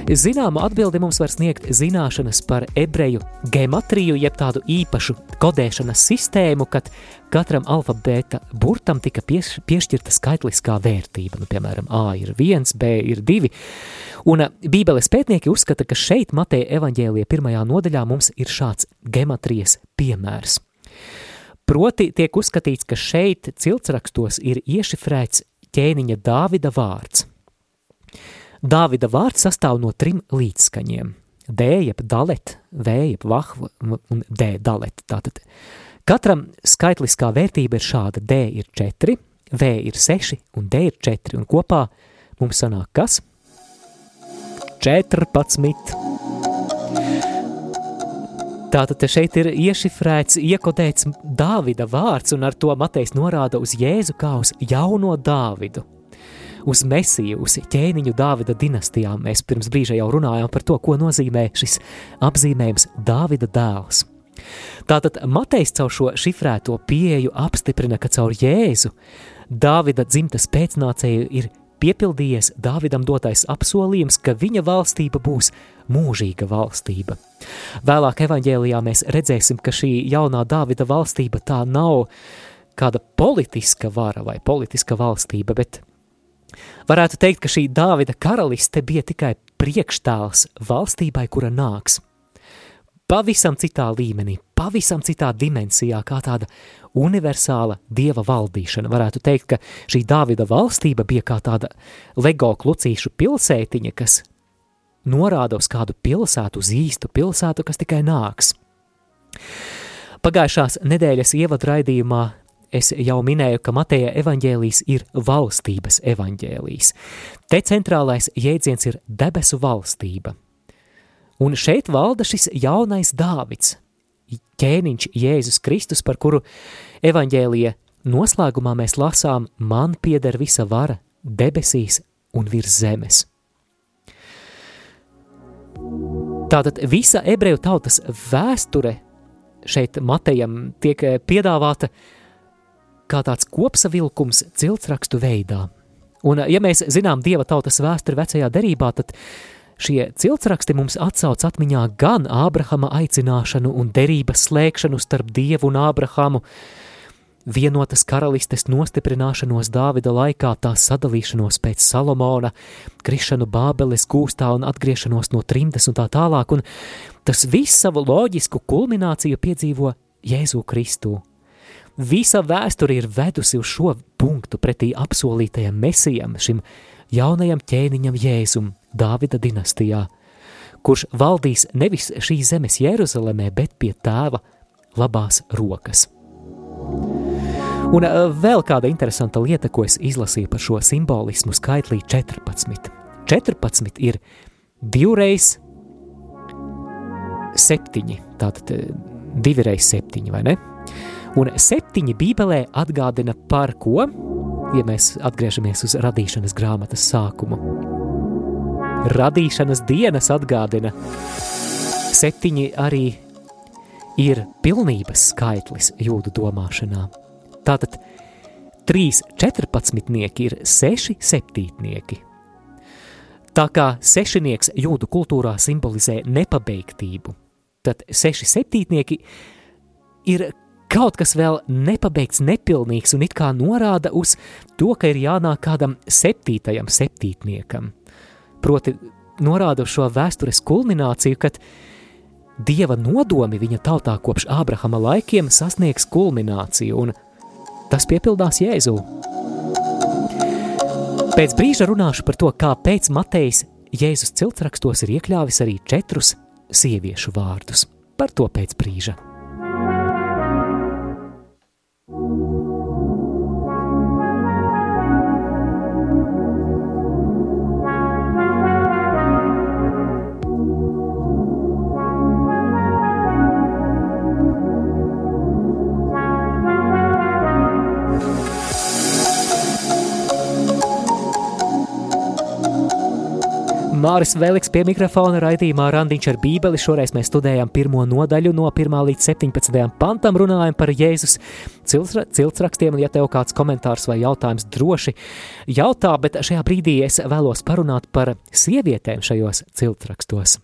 Speaker 2: Zināmu atbildi mums var sniegt zināšanas par ebreju gematriju, jeb tādu īpašu kodēšanas sistēmu, kad katram alfabēta burtam tika pieš, piešķirta skaitliskā vērtība. Nu, piemēram, A ir 1, B ir 2. Un Bībeles pētnieki uzskata, ka šeit Mateja evaņģēlija pirmajā nodaļā mums ir šāds gematrijas piemērs. Proti tiek uzskatīts, ka šeit ciltsrakstos ir iešifrēts ķēniņa Dāvida vārds. Dāvida vārds sastāv no trim līdzskaņiem. D, jeb dalet, V, jeb vahva un D, dalet. Tātad katram skaitliskā vērtība ir šāda. D ir 4, V ir 6 un D ir 4. Un kopā mums sanāk kas? 14. Tātad šeit ir iešifrēts, iekodēts Dāvida vārds, un ar to Matejs norāda uz Jēzu kā uz jauno Dāvidu. Uz Mesiju, uz ķēniņu Dāvida dinastijām. Mēs pirms brīža jau runājām par to, ko nozīmē šis apzīmējums Dāvida dēls. Tātad Matejs caur šo šifrēto pieeju apstiprina, ka caur Jēzu Dāvida dzimtas pēcnācēju ir piepildījies Dāvidam dotais apsolījums, ka viņa valstība būs mūžīga valstība. Vēlāk evaņģēlijā mēs redzēsim, ka šī jaunā Dāvida valstība tā nav kāda politiska vara vai politiska valstība, bet varētu teikt, ka šī Dāvida karaliste bija tikai priekštēls valstībai, kura nāks. Pavisam citā līmenī, pavisam citā dimensijā, kā tāda universāla dieva valdīšana. Varētu teikt, ka šī Dāvida valstība bija kā tāda lego klucīšu pilsētiņa, kas norāda uz kādu pilsētu, uz īstu pilsētu, kas tikai nāks. Pagājušās nedēļas ievadraidījumā es jau minēju, ka Mateja evaņģēlijs ir valstības evaņģēlijs. Te centrālais jēdziens ir debesu valstība. Un šeit valda šis jaunais Dāvids, ķēniņš Jēzus Kristus, par kuru evaņģēlija noslēgumā mēs lasām, man pieder visa vara debesīs un virs zemes. Tātad visa ebreju tautas vēsture šeit Matejam tiek piedāvāta kā tāds kopsavilkums ciltsrakstu veidā. Un, ja mēs zinām Dieva tautas vēsturi vecajā derībā, tad šie ciltsraksti mums atsauc atmiņā gan Ābrahama aicināšanu un derības slēgšanu starp Dievu un Ābrahamu, vienotas karalistes nostiprināšanos Dāvida laikā, tā sadalīšanos pēc Salomona, krišanu Bābeles gūstā un atgriešanos no trimdes un tā tālāk, un tas viss savu loģisku kulmināciju piedzīvo Jēzu Kristu. Visa vēsture ir vedusi uz šo punktu pretī apsolītajam mesijam, šim jaunajam ķēniņam Jēzum, Dāvida dinastijā, kurš valdīs nevis šīs zemes Jeruzalemē, bet pie tēva labās rokas. Un eh, vēl kāda interesanta lieta, ko es izlasīju par šo simbolismu skaitlī 14. 14 ir divreiz septiņi, tātad eh, divi reiz septiņi, vai ne? Un septiņi bībelē atgādina par ko, ja mēs atgriežamies uz radīšanas grāmatas sākumu. Radīšanas dienas atgādina. Septiņi arī ir pilnības skaitlis jūdu domāšanā. Tātad 3 14 ir 6 septītnieki. Tā kā sešnieks jūdu kultūrā simbolizē nepabeigtību, tad seši septītnieki ir kaut kas vēl nepabeigts, nepilnīgs un it kā norāda uz to, ka ir jānāk kādam septītajam septītniekam. Proti norāda uz šo vēstures kulmināciju, kad Dieva nodomi viņa tautā kopš Ābrahama laikiem sasniegs kulmināciju, un tas piepildās Jēzū. Pēc brīža runāšu par to, kāpēc Matejs Jēzus ciltsrakstos ir iekļāvis arī četrus sieviešu vārdus. Par to pēc brīža. Thank you. Māris Veliks pie mikrofona raidījumā Randiņš ar bībeli. Šoreiz mēs studējam pirmo nodaļu no 1 līdz 17 pantam, runājam par Jēzus ciltsrakstiem, ja tev kāds komentārs vai jautājums droši jautā, bet šajā brīdī es vēlos parunāt par sievietēm šajos ciltsrakstos.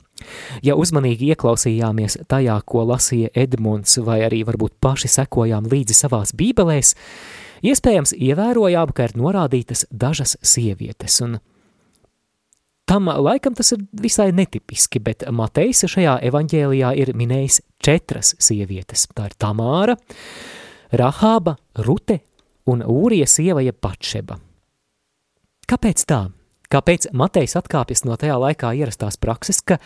Speaker 2: Ja uzmanīgi ieklausījāmies tajā, ko lasīja Edmunds, vai arī varbūt paši sekojām līdzi savās bībelēs, iespējams ievērojām, ka ir norādītas dažas sievietes, Tam laikam tas ir visai netipiski, bet Matejs šajā evaņģēlijā ir minējis četras sievietes. Tā ir Tamāra, Rahāba, Rute un Ūrija sieva jeb Patšeba. Kāpēc tā? Kāpēc Matejs atkāpjas no tajā laikā ierastās prakses, ka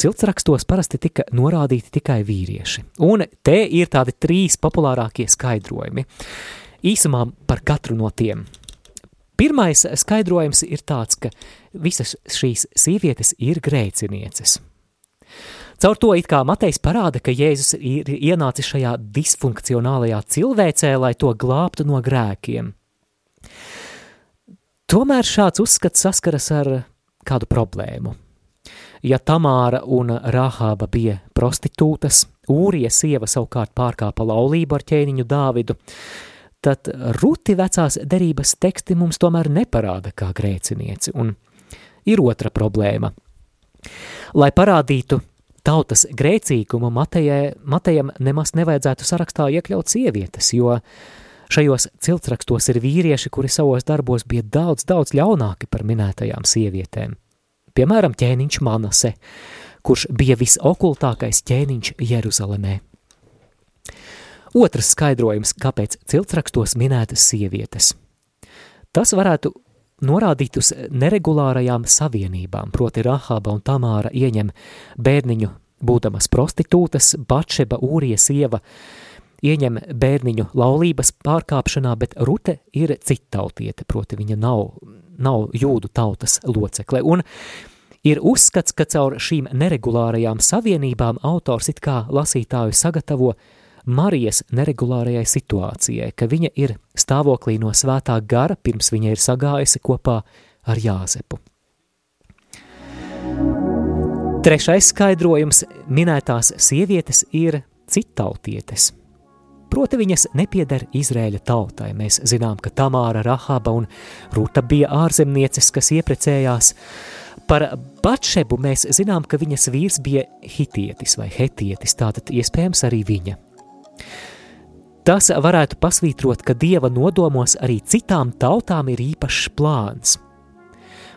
Speaker 2: ciltsrakstos parasti tika norādīti tikai vīrieši? Un te ir tādi trīs populārākie skaidrojumi. Īsumā par katru no tiem. Pirmais skaidrojums ir tāds, ka visas šīs sievietes ir grēcinieces. Caur to it kā Matejs parāda, ka Jēzus ir ienācis šajā disfunkcionālajā cilvēcē, lai to glābtu no grēkiem. Tomēr šāds uzskats saskaras ar kādu problēmu. Ja Tamāra un Rahāba bija prostitūtas, Ūrija sieva savukārt pārkāpa laulību ar ķēniņu Dāvidu, tad Ruti vecās derības teksti mums tomēr neparāda kā grēcinieci, un ir otra problēma. Lai parādītu tautas grēcīgumu, Matejai, Matejam nemaz nevajadzētu sarakstā iekļaut sievietes, jo šajos ciltsrakstos ir vīrieši, kuri savos darbos bija daudz, daudz ļaunāki par minētajām sievietēm. Piemēram, ķēniņš Manase, kurš bija visokultākais ķēniņš Jeruzalemē. Otrs skaidrojums, kāpēc ciltsrakstos minētas sievietes. Tas varētu norādīt uz neregulārajām savienībām, proti Rahaba un Tamāra ieņem bērniņu, būdamas prostitūtas, Batšeba, Ūrija sieva, ieņem bērniņu laulības pārkāpšanā, bet Rute ir cittautiete, proti viņa nav, nav jūdu tautas locekle. Un ir uzskats, ka caur šīm neregulārajām savienībām autors it kā lasītāju sagatavo Marijas neregulārajai situācijai, ka viņa ir stāvoklī no svētā gara, pirms viņa ir sagājusi kopā ar Jāzepu. Trešais skaidrojums - minētās sievietes ir citautietes. Proti viņas nepieder Izrēļa tautai. Mēs zinām, ka Tamāra, Rahaba un Ruta bija ārzemnieces, kas ieprecējās. Par Batšebu mēs zinām, ka viņas vīrs bija hitietis vai hetietis, tātad iespējams arī viņa. Tas varētu pasvītrot, ka dieva nodomos arī citām tautām ir īpašs plāns.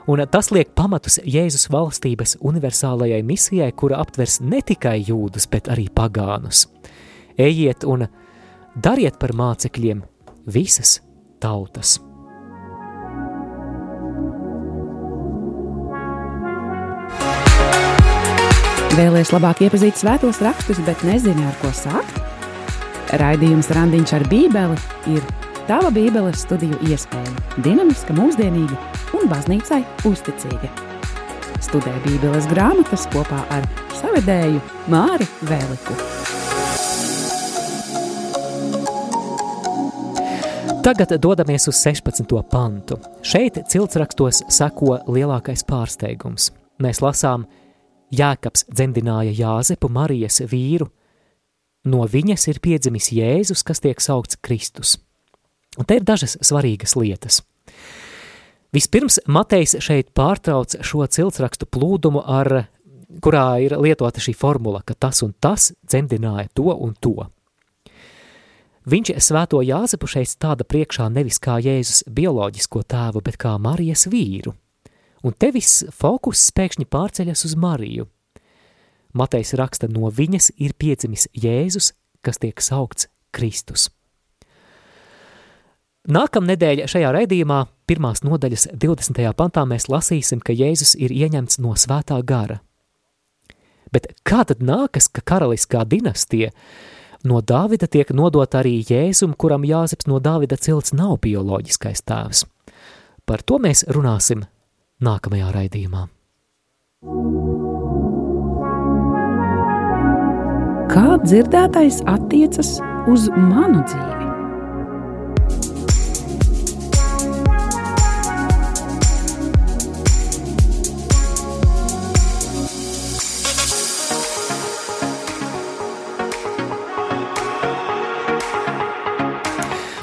Speaker 2: Un tas liek pamatus Jēzus valstības universālajai misijai, kura aptvers ne tikai jūdus, bet arī pagānus. Ejiet un dariet par mācekļiem visas tautas.
Speaker 1: Vēlēs labāk iepazīt svētos rakstus, bet nezini, ar ko sākt? Raidījums Randiņš ar Bībeli ir tava Bībeles studiju iespēja. Dinamiska, mūsdienīga un baznīcai uzticīga. Studē Bībeles grāmatas kopā ar savedēju Māri Vēliku.
Speaker 2: Tagad dodamies uz 16. pantu. Šeit ciltsrakstos seko lielākais pārsteigums. Mēs lasām, Jēkabs dzemdināja Jāzepu Marijas vīru, no viņas ir piedzimis Jēzus, kas tiek saukts Kristus. Un te ir dažas svarīgas lietas. Vispirms Matejs šeit pārtrauc šo ciltsrakstu plūdumu, ar, kurā ir lietota šī formula, ka tas un tas dzemdināja to un to. Viņš svēto Jāzepu šeit stāda priekšā nevis kā Jēzus bioloģisko tēvu, bet kā Marijas vīru. Un te viss fokus pēkšņi pārceļas uz Mariju. Matejs raksta, no viņas ir piedzimis Jēzus, kas tiek saukts Kristus. Nākamnedēļ šajā raidījumā, pirmās nodaļas 20. pantā, mēs lasīsim, ka Jēzus ir ieņemts no svētā gara. Bet kā tad nākas, ka karaliskā dinastija no Dāvida tiek nodota arī Jēzum, kuram Jāzeps no Dāvida cilts nav bioloģiskais tēvs? Par to mēs runāsim nākamajā raidījumā.
Speaker 1: Kā dzirdētais attiecas uz manu dzīvi?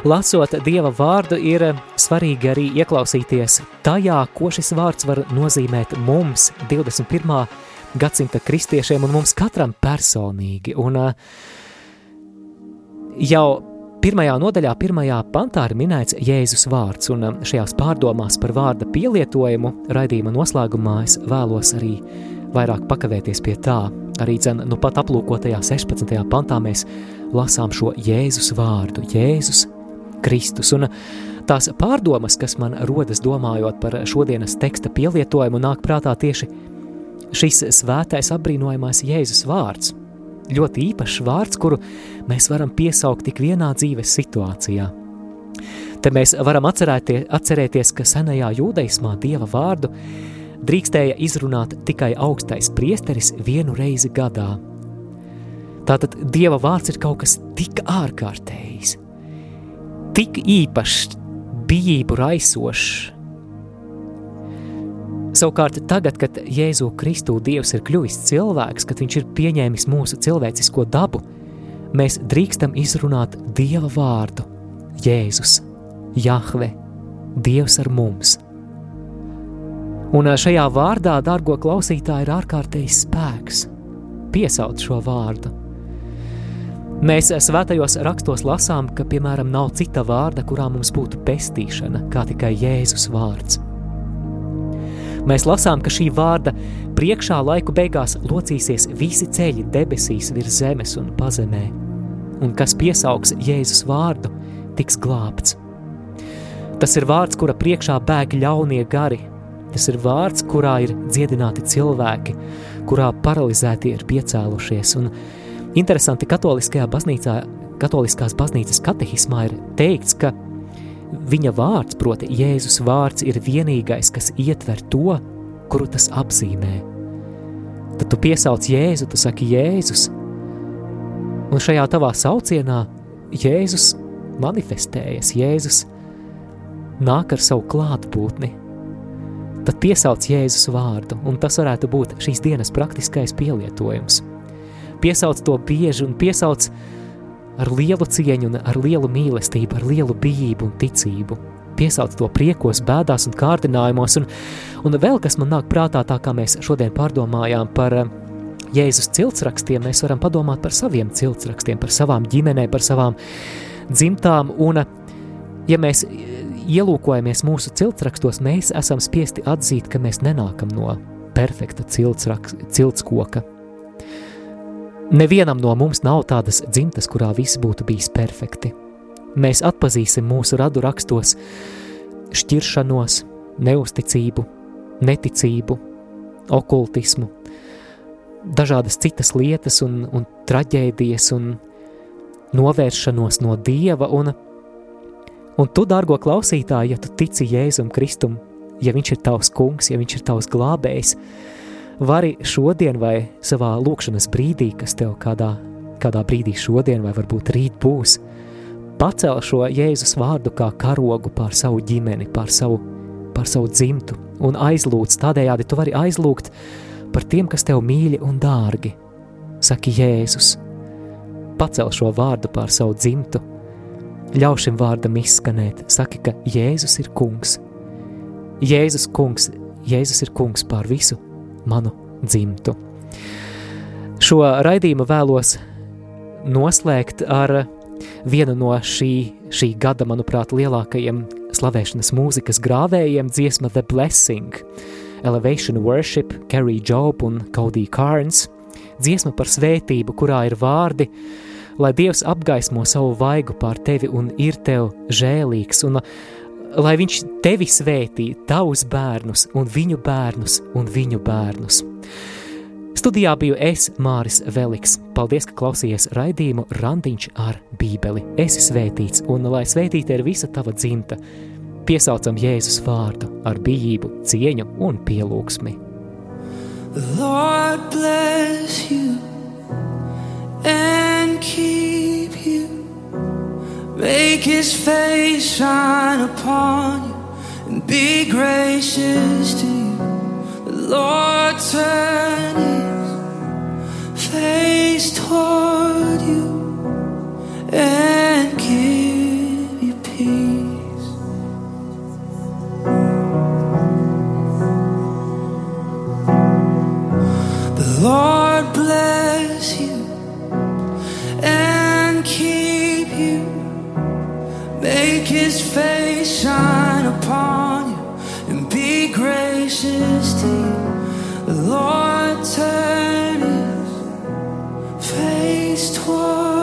Speaker 2: Lasot Dieva vārdu, ir svarīgi arī ieklausīties tajā, ko šis vārds var nozīmēt mums, 21. Gadsimta kristiešiem un mums katram personīgi. Un jau pirmajā nodaļā, pirmajā pantā ir minēts Jēzus vārds, un šajās pārdomās par vārda pielietojumu raidījuma noslēgumā es vēlos arī vairāk pakavēties pie tā. Arī dzen, nu pat aplūkotajā 16. pantā mēs lasām šo Jēzus vārdu, Jēzus Kristus. Un Tās pārdomas, kas man rodas domājot par šodienas teksta pielietojumu, nāk prātā tieši šis svētais apbrīnojamais Jēzus vārds. Ļoti īpašs vārds, kuru mēs varam piesaukt tik vienā dzīves situācijā. Te mēs varam atcerēties, atcerēties, ka senajā jūdaismā dieva vārdu drīkstēja izrunāt tikai augstais priesteris vienu reizi gadā. Tātad dieva vārds ir kaut kas tik ārkārtējs, tik īpašs, bijību raisošs. Savukārt, tagad, kad Jēzu Kristu Dievs ir kļuvis cilvēks, kad viņš ir pieņēmis mūsu cilvēcisko dabu, mēs drīkstam izrunāt Dieva vārdu - Jēzus, Jahve, Dievs ar mums. Un šajā vārdā, dārgo klausītāji, ir ārkārtējs spēks. Piesaukt šo vārdu. Mēs svētajos rakstos lasām, ka, piemēram, nav cita vārda, kurā mums būtu pestīšana, kā tikai Jēzus vārds. Mēs lasām, ka šī vārda priekšā laiku beigās locīsies visi ceļi debesīs virs zemes un pazemē, un kas piesaugs Jēzus vārdu, tiks glābts. Tas ir vārds, kura priekšā bēg ļaunie gari. Tas ir vārds, kurā ir dziedināti cilvēki, kurā paralizēti ir piecēlušies. Un interesanti, katoliskajā baznīcā, katoliskās baznīcas katehismā ir teikts, ka Viņa vārds, proti, Jēzus vārds, ir vienīgais, kas ietver to, kuru tas apzīmē. Tad tu piesauc Jēzu, tu saki Jēzus, un šajā tavā saucienā Jēzus manifestējas, Jēzus nāk ar savu klātbūtni. Tad piesauc Jēzus vārdu, un tas varētu būt šīs dienas praktiskais pielietojums. Piesauc to bieži un piesauc to ar lielu cieņu ar lielu mīlestību, ar lielu bijību un ticību. Piesauc to priekos, bēdās un kārdinājumos, un, un vēl kas man nāk prātā, tā kā mēs šodien pārdomājām par eh, Jēzus ciltsrakstiem, mēs varam padomāt par saviem ciltsrakstiem, par savām ģimenēm, par savām dzimtām, un ja mēs ielūkojamies mūsu ciltsrakstos, mēs esam spiesti atzīt, ka mēs nenākam no perfekta ciltskoka, Nevienam no mums nav tādas dzimtas, kurā viss būtu bijis perfekti. Mēs atpazīsim mūsu radu rakstos šķiršanos, neusticību, neticību, okultismu, dažādas citas lietas un, un traģēdijas un novēršanos no Dieva, un, un tu, dārgo klausītāji, ja tu tici Jēzum Kristum, ja viņš ir tavs kungs, ja viņš ir tavs glābējs, vari šodien vai savā lūkšanas brīdī, kas tev kādā, kādā brīdī šodien vai varbūt rīt būs, pacel šo Jēzus vārdu kā karogu pār savu ģimeni, pār savu, pār savu dzimtu un aizlūdz. Tādējādi tu vari aizlūgt par tiem, kas tev mīļi un dārgi. Saki Jēzus, pacel šo vārdu pār savu dzimtu, ļauj šim vārdam izskanēt, saki, ka Jēzus ir kungs. Jēzus kungs, Jēzus ir kungs pār visu manu dzimtu. Šo raidījumu vēlos noslēgt ar vienu no šī, šī gada, manuprāt, lielākajiem slavēšanas mūzikas grāvējiem dziesma The Blessing, Elevation Worship, Carrie Job un Cody Carnes, dziesma par svētību, kurā ir vārdi, lai Dievs apgaismo savu vaigu pār tevi un ir tev žēlīgs, un lai viņš tevi svētī, tavus bērnus, un viņu bērnus, un viņu bērnus. Studijā biju es, Māris Veliks. Paldies, ka klausījies raidījumu Randiņš ar Bībeli. Esi svētīts, un lai svētīta ir visa tava dzimta, piesaucam Jēzus vārdu ar bijību, cieņu un pielūgsmi.
Speaker 6: Lord bless you and keep. Make his face shine upon you and be gracious to you. The Lord turn his face toward you and give you peace. The Lord Make his face shine upon you and be gracious to you. The Lord turn his face toward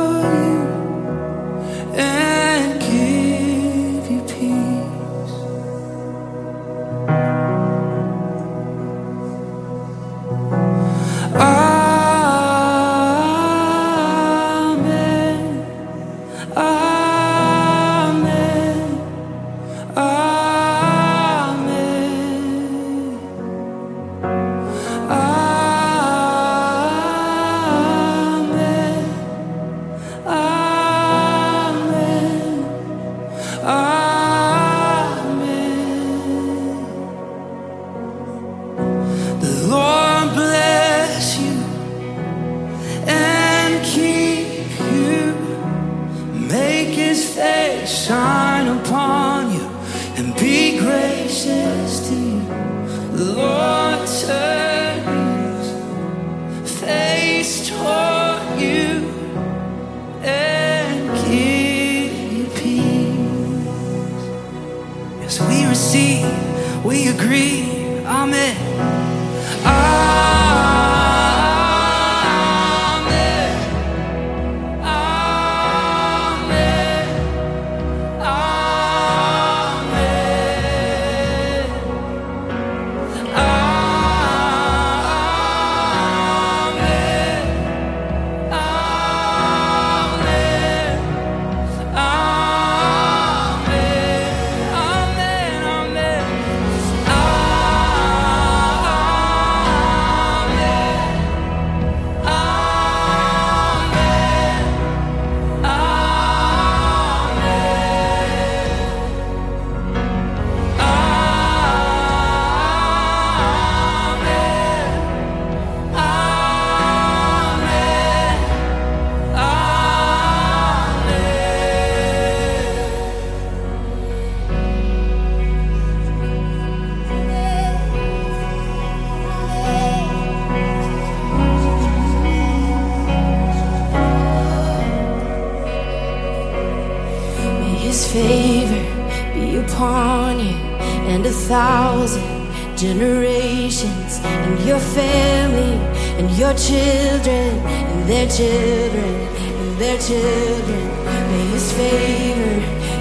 Speaker 6: children, and their children. May his favor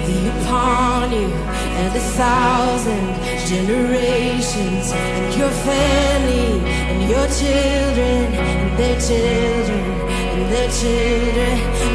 Speaker 6: be upon you and the thousand generations, and your family, and your children, and their children, and their children.